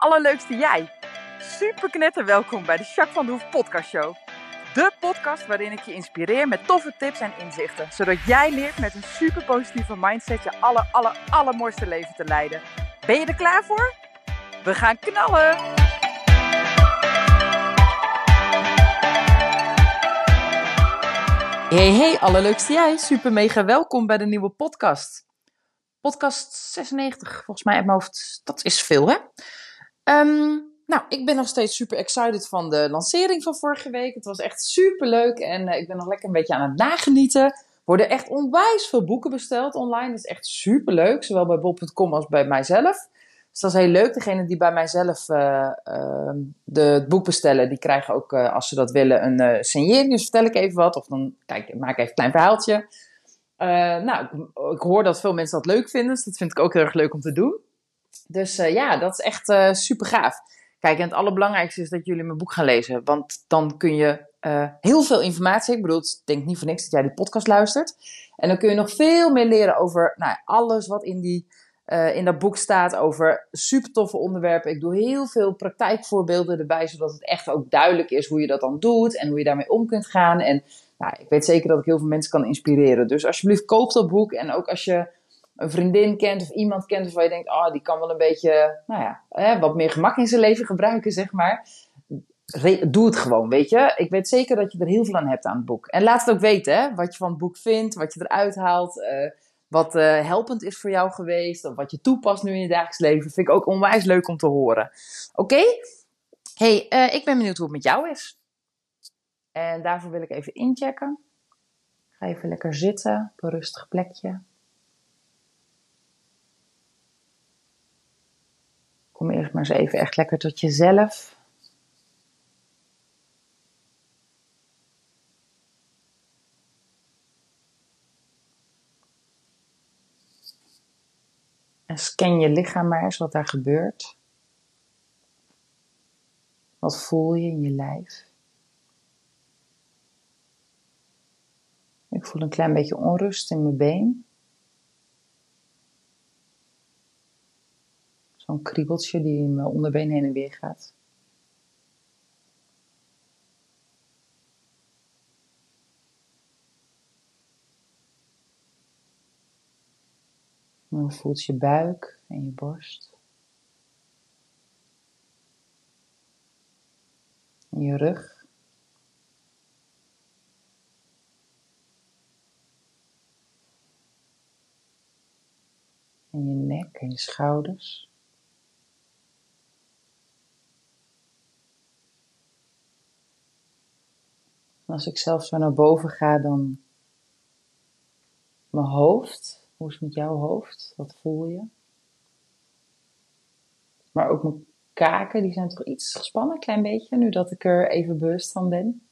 allerleukste jij. Super knetter welkom bij de Jacques van de Hoef podcast show. De podcast waarin ik je inspireer met toffe tips en inzichten. Zodat jij leert met een super positieve mindset je aller, aller, allermooiste leven te leiden. Ben je er klaar voor? We gaan knallen! Hey, hey, allerleukste jij. Super mega welkom bij de nieuwe podcast. Podcast 96, volgens mij uit mijn hoofd. Dat is veel, hè? Ehm, nou, ik ben nog steeds super excited van de lancering van vorige week. Het was echt super leuk en uh, ik ben nog lekker een beetje aan het nagenieten. Er worden echt onwijs veel boeken besteld online. Dat is echt super leuk, zowel bij Bob.com als bij mijzelf. Dus dat is heel leuk. Degene die bij mijzelf uh, uh, de, het boek bestellen, die krijgen ook, uh, als ze dat willen, een signering. Dus vertel ik even wat. Of dan, kijk, ik maak even een klein verhaaltje. nou, ik hoor dat veel mensen dat leuk vinden. Dus dat vind ik ook heel erg leuk om te doen. Dus ja, dat is echt super gaaf. Kijk, en het allerbelangrijkste is dat jullie mijn boek gaan lezen. Want dan kun je heel veel informatie. Ik bedoel, ik denk niet voor niks dat jij die podcast luistert. En dan kun je nog veel meer leren over nou, alles wat in die uh, in dat boek staat over super toffe onderwerpen. Ik doe heel veel praktijkvoorbeelden erbij, zodat het echt ook duidelijk is hoe je dat dan doet en hoe je daarmee om kunt gaan. En nou, ik weet zeker dat ik heel veel mensen kan inspireren. Dus alsjeblieft koop dat boek. En ook als je een vriendin kent of iemand kent waarvan je denkt, oh, die kan wel een beetje, nou ja, hè, wat meer gemak in zijn leven gebruiken, zeg maar. Doe het gewoon, weet je. Ik weet zeker dat je er heel veel aan hebt aan het boek. En laat het ook weten, hè, wat je van het boek vindt, wat je eruit haalt. Uh, wat uh, helpend is voor jou geweest, of wat je toepast nu in je dagelijks leven, vind ik ook onwijs leuk om te horen. Oké? Hey, uh, ik ben benieuwd hoe het met jou is. En daarvoor wil ik even inchecken. Ga even lekker zitten op een rustig plekje. Kom eerst maar eens even echt lekker tot jezelf. En scan je lichaam maar eens wat daar gebeurt. Wat voel je in je lijf? Ik voel een klein beetje onrust in mijn been. Zo'n kriebeltje die in mijn onderbeen heen en weer gaat. Dan voelt je buik en je borst. En je rug. En je nek en je schouders. En als ik zelf zo naar boven ga, dan mijn hoofd. Hoe is het met jouw hoofd? Wat voel je? Maar ook mijn kaken, die zijn toch iets gespannen, een klein beetje, nu dat ik er even bewust van ben.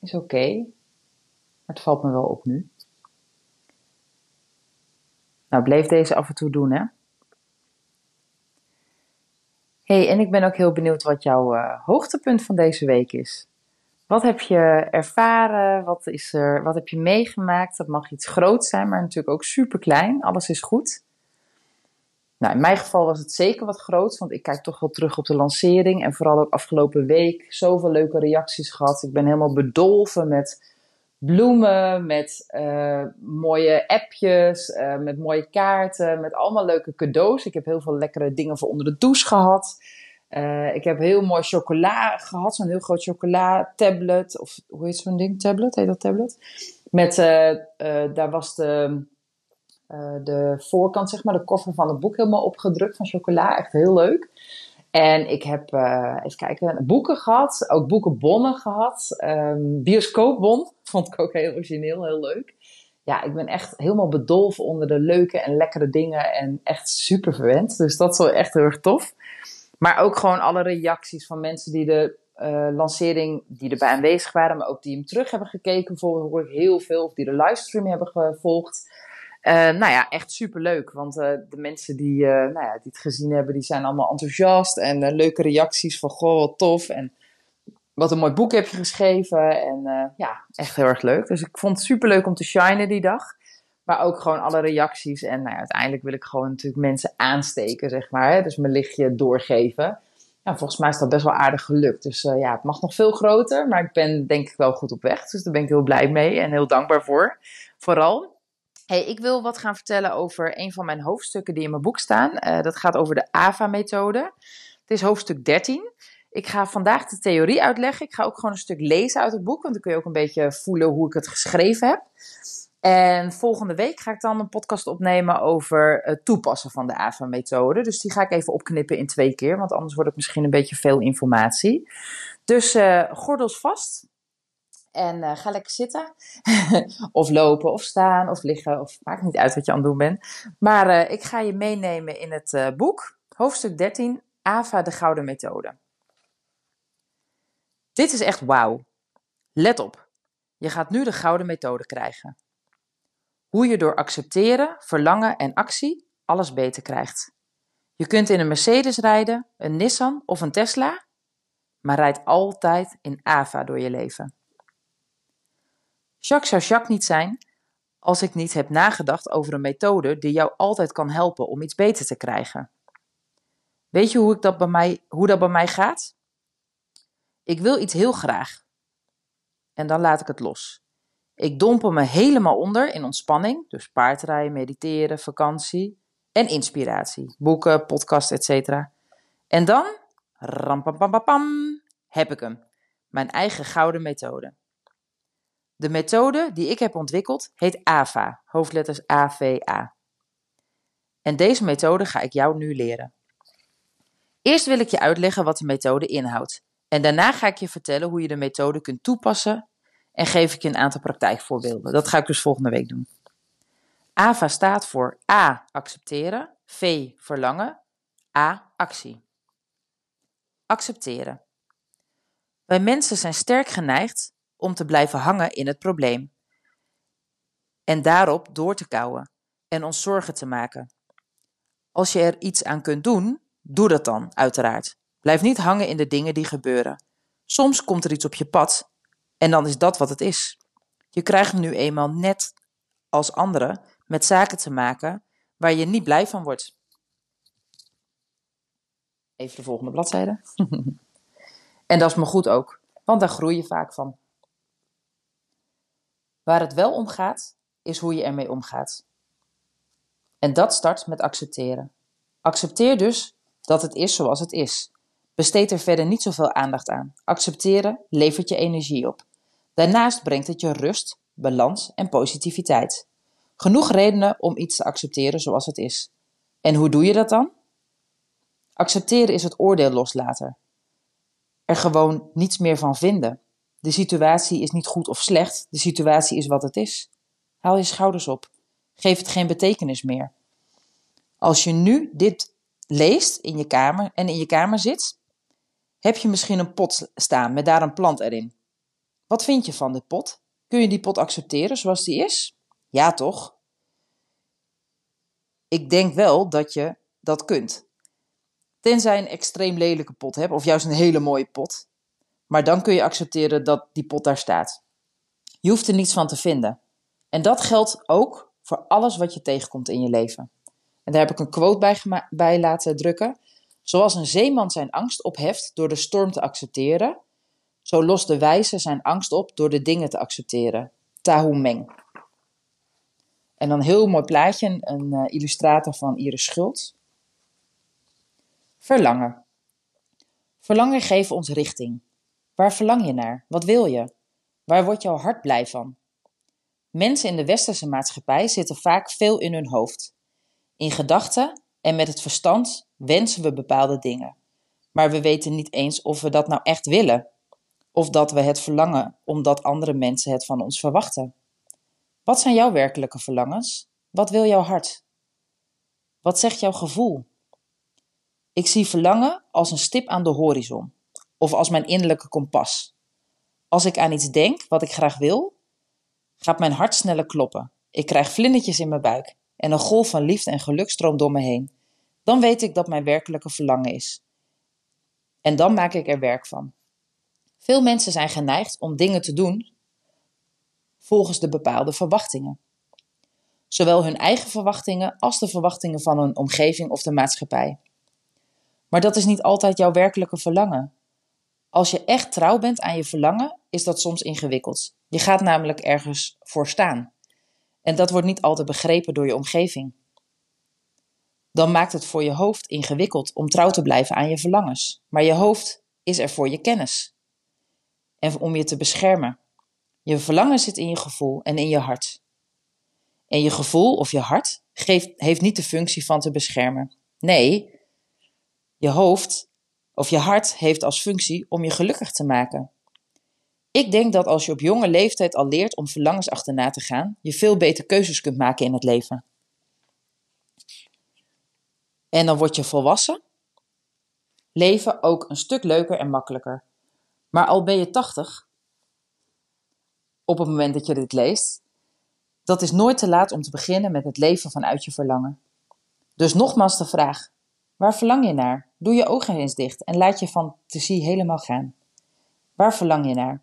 Is oké, maar het valt me wel op nu. Nou, bleef deze af en toe doen, hè? Hey, en ik ben ook heel benieuwd wat jouw uh, hoogtepunt van deze week is. Wat heb je ervaren? Wat, is er, wat heb je meegemaakt? Dat mag iets groot zijn, maar natuurlijk ook super klein. Alles is goed. Nou, in mijn geval was het zeker wat groot, want ik kijk toch wel terug op de lancering. En vooral ook afgelopen week zoveel leuke reacties gehad. Ik ben helemaal bedolven met bloemen, met uh, mooie appjes, uh, met mooie kaarten, met allemaal leuke cadeaus. Ik heb heel veel lekkere dingen voor onder de douche gehad. Uh, ik heb heel mooi chocola gehad, zo'n heel groot chocola tablet. Of hoe heet zo'n ding? Tablet? Heet dat tablet? Met, daar was de, de voorkant, zeg maar, de koffer van het boek helemaal opgedrukt van chocola. Echt heel leuk. En ik heb, even kijken, boeken gehad. Ook boekenbonnen gehad. Um, bioscoopbon. Vond ik ook heel origineel, heel leuk. Ja, ik ben echt helemaal bedolven onder de leuke en lekkere dingen. En echt super verwend. Dus dat is wel echt heel erg tof. Maar ook gewoon alle reacties van mensen die de uh, lancering, die erbij aanwezig waren, maar ook die hem terug hebben gekeken. Bijvoorbeeld hoor ik heel veel, of die de livestream hebben gevolgd. Uh, nou ja, echt super leuk. Want uh, de mensen die, nou ja, die het gezien hebben, die zijn allemaal enthousiast. En leuke reacties van, goh, wat tof. En wat een mooi boek heb je geschreven. En ja, echt heel erg leuk. Dus ik vond het super leuk om te shinen die dag. Maar ook gewoon alle reacties. En nou ja, uiteindelijk wil ik gewoon natuurlijk mensen aansteken, zeg maar. Hè? Dus mijn lichtje doorgeven. Ja, volgens mij is dat best wel aardig gelukt. Dus uh, ja, het mag nog veel groter. Maar ik ben denk ik wel goed op weg. Dus daar ben ik heel blij mee en heel dankbaar voor. Vooral. Ik wil wat gaan vertellen over een van mijn hoofdstukken die in mijn boek staan. Uh, dat gaat over de AVA-methode. Het is hoofdstuk 13. Ik ga vandaag de theorie uitleggen. Ik ga ook gewoon een stuk lezen uit het boek, want dan kun je ook een beetje voelen hoe ik het geschreven heb. En volgende week ga ik dan een podcast opnemen over het toepassen van de AVA-methode. Dus die ga ik even opknippen in twee keer, want anders wordt het misschien een beetje veel informatie. Dus uh, gordels vast en uh, ga lekker zitten. of lopen, of staan, of liggen, of maakt niet uit wat je aan het doen bent. Maar uh, ik ga je meenemen in het boek, hoofdstuk 13, AVA, de Gouden Methode. Dit is echt wauw. Let op, je gaat nu de gouden methode krijgen. Hoe je door accepteren, verlangen en actie alles beter krijgt. Je kunt in een Mercedes rijden, een Nissan of een Tesla, maar rijd altijd in AVA door je leven. Jacques zou Jacques niet zijn als ik niet heb nagedacht over een methode die jou altijd kan helpen om iets beter te krijgen. Weet je hoe, ik dat bij mij, hoe dat bij mij gaat? Ik wil iets heel graag. En dan laat ik het los. Ik dompel me helemaal onder in ontspanning, dus paardrijden, mediteren, vakantie en inspiratie, boeken, podcast, etc. En dan, rampampam, heb ik hem. Mijn eigen gouden methode. De methode die ik heb ontwikkeld heet AVA, hoofdletters AVA. En deze methode ga ik jou nu leren. Eerst wil ik je uitleggen wat de methode inhoudt en daarna ga ik je vertellen hoe je de methode kunt toepassen en geef ik je een aantal praktijkvoorbeelden. Dat ga ik dus volgende week doen. AVA staat voor A. Accepteren. V. Verlangen. A. Actie. Accepteren. Wij mensen zijn sterk geneigd om te blijven hangen in het probleem. En daarop door te kouwen en ons zorgen te maken. Als je er iets aan kunt doen, doe dat dan, uiteraard. Blijf niet hangen in de dingen die gebeuren. Soms komt er iets op je pad en dan is dat wat het is. Je krijgt nu eenmaal net als anderen met zaken te maken waar je niet blij van wordt. Even de volgende bladzijde. en dat is me goed ook, want daar groei je vaak van. Waar het wel om gaat, is hoe je ermee omgaat. En dat start met accepteren. Accepteer dus dat het is zoals het is. Besteed er verder niet zoveel aandacht aan. Accepteren levert je energie op. Daarnaast brengt het je rust, balans en positiviteit. Genoeg redenen om iets te accepteren zoals het is. En hoe doe je dat dan? Accepteren is het oordeel loslaten. Er gewoon niets meer van vinden. De situatie is niet goed of slecht, de situatie is wat het is. Haal je schouders op. Geef het geen betekenis meer. Als je nu dit leest in je kamer en in je kamer zit, heb je misschien een pot staan met daar een plant erin. Wat vind je van dit pot? Kun je die pot accepteren zoals die is? Ja, toch? Ik denk wel dat je dat kunt. Tenzij een extreem lelijke pot hebt, of juist een hele mooie pot. Maar dan kun je accepteren dat die pot daar staat. Je hoeft er niets van te vinden. En dat geldt ook voor alles wat je tegenkomt in je leven. En daar heb ik een quote bij, bij laten drukken. Zoals een zeeman zijn angst opheft door de storm te accepteren, zo lost de wijze zijn angst op door de dingen te accepteren. Tahu Meng. En dan een heel mooi plaatje, een uh, illustrator van Iris Schuld. Verlangen. Verlangen geeft ons richting. Waar verlang je naar? Wat wil je? Waar wordt jouw hart blij van? Mensen in de westerse maatschappij zitten vaak veel in hun hoofd. In gedachten en met het verstand wensen we bepaalde dingen. Maar we weten niet eens of we dat nou echt willen. Of dat we het verlangen omdat andere mensen het van ons verwachten. Wat zijn jouw werkelijke verlangens? Wat wil jouw hart? Wat zegt jouw gevoel? Ik zie verlangen als een stip aan de horizon of als mijn innerlijke kompas. Als ik aan iets denk wat ik graag wil, gaat mijn hart sneller kloppen. Ik krijg vlindertjes in mijn buik en een golf van liefde en geluk stroomt door me heen. Dan weet ik dat mijn werkelijke verlangen is. En dan maak ik er werk van. Veel mensen zijn geneigd om dingen te doen volgens de bepaalde verwachtingen. zowel hun eigen verwachtingen als de verwachtingen van hun omgeving of de maatschappij. Maar dat is niet altijd jouw werkelijke verlangen. Als je echt trouw bent aan je verlangen, is dat soms ingewikkeld. Je gaat namelijk ergens voor staan. En dat wordt niet altijd begrepen door je omgeving. Dan maakt het voor je hoofd ingewikkeld om trouw te blijven aan je verlangens. Maar je hoofd is er voor je kennis. En om je te beschermen. Je verlangen zit in je gevoel en in je hart. En je gevoel of je hart geeft, heeft niet de functie van te beschermen. Nee, je hoofd of je hart heeft als functie om je gelukkig te maken. Ik denk dat als je op jonge leeftijd al leert om verlangens achterna te gaan, je veel beter keuzes kunt maken in het leven. En dan word je volwassen. Leven ook een stuk leuker en makkelijker. Maar al ben je 80, op het moment dat je dit leest, dat is nooit te laat om te beginnen met het leven vanuit je verlangen. Dus nogmaals de vraag: waar verlang je naar? Doe je ogen eens dicht en laat je fantasie helemaal gaan. Waar verlang je naar?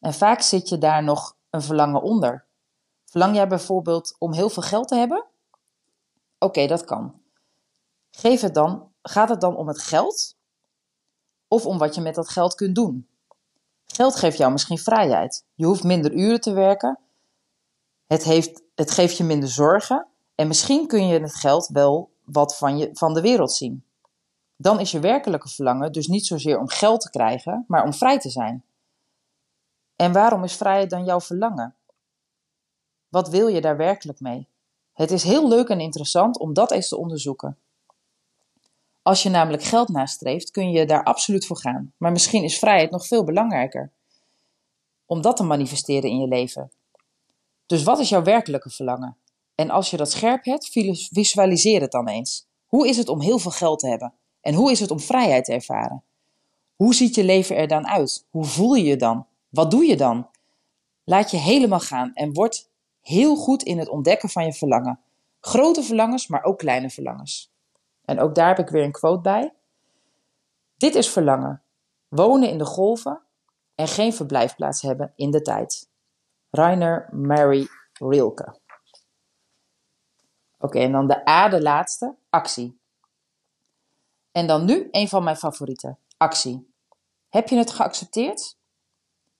En vaak zit je daar nog een verlangen onder. Verlang jij bijvoorbeeld om heel veel geld te hebben? Oké, dat kan. Geef het dan, gaat het dan om het geld? Of om wat je met dat geld kunt doen? Geld geeft jou misschien vrijheid. Je hoeft minder uren te werken. Het, heeft, het geeft je minder zorgen. En misschien kun je het geld wel wat van, je, van de wereld zien. Dan is je werkelijke verlangen dus niet zozeer om geld te krijgen, maar om vrij te zijn. En waarom is vrijheid dan jouw verlangen? Wat wil je daar werkelijk mee? Het is heel leuk en interessant om dat eens te onderzoeken. Als je namelijk geld nastreeft, kun je daar absoluut voor gaan. Maar misschien is vrijheid nog veel belangrijker. Om dat te manifesteren in je leven. Dus wat is jouw werkelijke verlangen? En als je dat scherp hebt, visualiseer het dan eens. Hoe is het om heel veel geld te hebben? En hoe is het om vrijheid te ervaren? Hoe ziet je leven er dan uit? Hoe voel je je dan? Wat doe je dan? Laat je helemaal gaan en word heel goed in het ontdekken van je verlangen. Grote verlangens, maar ook kleine verlangens. En ook daar heb ik weer een quote bij. Dit is verlangen. Wonen in de golven en geen verblijfplaats hebben in de tijd. Rainer Mary Rilke. Oké, en dan de A, de laatste, actie. En dan nu een van mijn favorieten, actie. Heb je het geaccepteerd?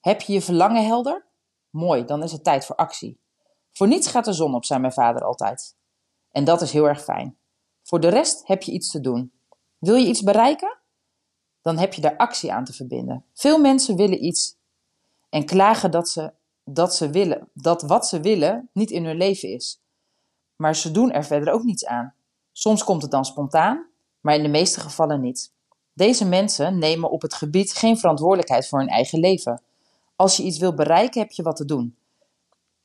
Heb je je verlangen helder? Mooi, dan is het tijd voor actie. Voor niets gaat de zon op, zei mijn vader altijd. En dat is heel erg fijn. Voor de rest heb je iets te doen. Wil je iets bereiken? Dan heb je daar actie aan te verbinden. Veel mensen willen iets en klagen dat ze, dat ze willen, dat wat ze willen niet in hun leven is. Maar ze doen er verder ook niets aan. Soms komt het dan spontaan, maar in de meeste gevallen niet. Deze mensen nemen op het gebied geen verantwoordelijkheid voor hun eigen leven. Als je iets wil bereiken, heb je wat te doen.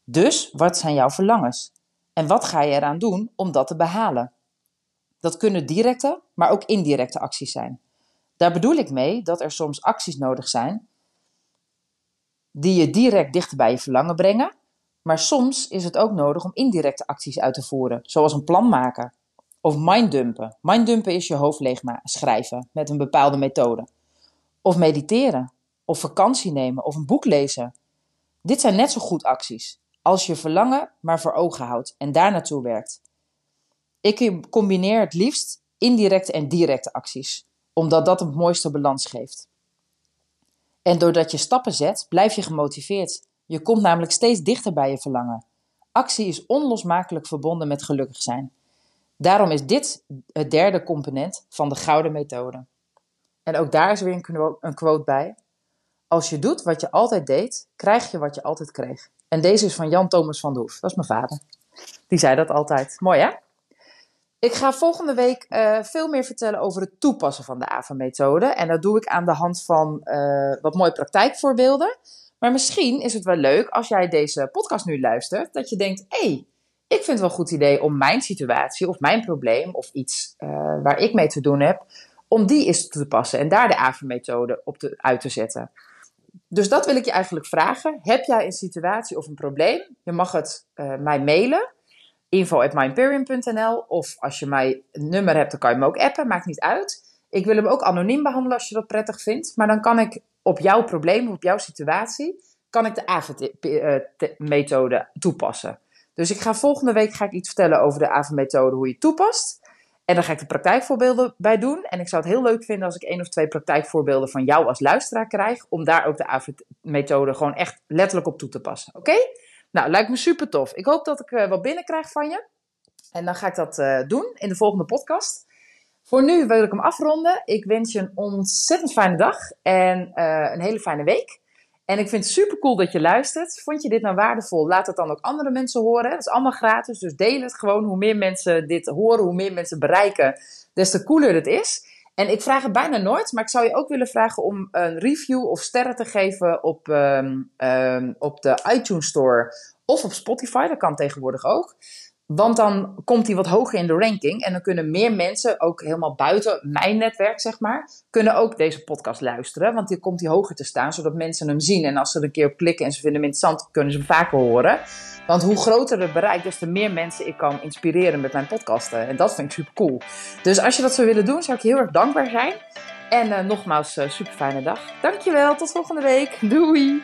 Dus wat zijn jouw verlangens? En wat ga je eraan doen om dat te behalen? Dat kunnen directe, maar ook indirecte acties zijn. Daar bedoel ik mee dat er soms acties nodig zijn die je direct dichter bij je verlangen brengen, maar soms is het ook nodig om indirecte acties uit te voeren, zoals een plan maken of minddumpen. Minddumpen is je hoofd leeg schrijven met een bepaalde methode. Of mediteren, of vakantie nemen, of een boek lezen. Dit zijn net zo goed acties, als je verlangen maar voor ogen houdt en daar naartoe werkt. Ik combineer het liefst indirecte en directe acties, omdat dat het mooiste balans geeft. En doordat je stappen zet, blijf je gemotiveerd. Je komt namelijk steeds dichter bij je verlangen. Actie is onlosmakelijk verbonden met gelukkig zijn. Daarom is dit het derde component van de gouden methode. En ook daar is weer een quote bij. Als je doet wat je altijd deed, krijg je wat je altijd kreeg. En deze is van Jan Thomas van de Hoef. Dat is mijn vader. Die zei dat altijd. Mooi hè? Ik ga volgende week uh, veel meer vertellen over het toepassen van de AVA-methode. En dat doe ik aan de hand van uh, wat mooie praktijkvoorbeelden. Maar misschien is het wel leuk als jij deze podcast nu luistert, dat je denkt: hé, hey, ik vind het wel een goed idee om mijn situatie of mijn probleem of iets uh, waar ik mee te doen heb, om die eens te passen en daar de AVA-methode op te, uit te zetten. Dus dat wil ik je eigenlijk vragen. Heb jij een situatie of een probleem? Je mag het mij mailen info.myperium.nl of als je mij een nummer hebt, dan kan je me ook appen, maakt niet uit. Ik wil hem ook anoniem behandelen als je dat prettig vindt, maar dan kan ik op jouw probleem op jouw situatie, kan ik de AVT-methode toepassen. Dus ik ga volgende week ga ik iets vertellen over de AVA-methode, hoe je het toepast. En dan ga ik de praktijkvoorbeelden bij doen. En ik zou het heel leuk vinden als ik één of twee praktijkvoorbeelden van jou als luisteraar krijg. Om daar ook de AVA-methode gewoon echt letterlijk op toe te passen. Oké? Nou, lijkt me super tof. Ik hoop dat ik uh, wat binnenkrijg van je. En dan ga ik dat uh, doen in de volgende podcast. Voor nu wil ik hem afronden. Ik wens je een ontzettend fijne dag en uh, een hele fijne week. En ik vind het super cool dat je luistert. Vond je dit nou waardevol? Laat het dan ook andere mensen horen. Dat is allemaal gratis, dus deel het gewoon. Hoe meer mensen dit horen, hoe meer mensen bereiken, des te cooler het is. En ik vraag het bijna nooit, maar ik zou je ook willen vragen om een review of sterren te geven op, um, um, op de iTunes Store of op Spotify. Dat kan tegenwoordig ook. Want dan komt hij wat hoger in de ranking. En dan kunnen meer mensen, ook helemaal buiten mijn netwerk, zeg maar, kunnen ook deze podcast luisteren. Want die komt hij hoger te staan, zodat mensen hem zien. En als ze er een keer op klikken en ze vinden hem interessant, kunnen ze hem vaker horen. Want hoe groter het bereik, des te meer mensen ik kan inspireren met mijn podcasten. En dat vind ik super cool. Dus als je dat zou willen doen, zou ik heel erg dankbaar zijn. En uh, nogmaals, uh, super fijne dag. Dankjewel, tot volgende week. Doei!